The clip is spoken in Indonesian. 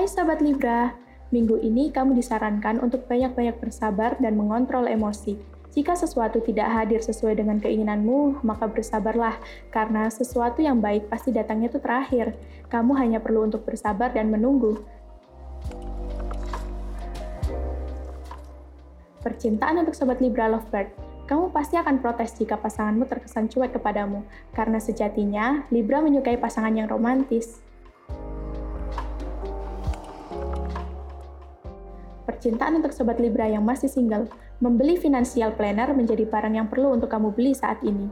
Hai Sobat Libra, minggu ini kamu disarankan untuk banyak-banyak bersabar dan mengontrol emosi. Jika sesuatu tidak hadir sesuai dengan keinginanmu, maka bersabarlah, karena sesuatu yang baik pasti datangnya itu terakhir. Kamu hanya perlu untuk bersabar dan menunggu. Percintaan untuk Sobat Libra Lovebird, kamu pasti akan protes jika pasanganmu terkesan cuek kepadamu, karena sejatinya Libra menyukai pasangan yang romantis. Percintaan untuk Sobat Libra yang masih single, membeli financial planner menjadi barang yang perlu untuk kamu beli saat ini.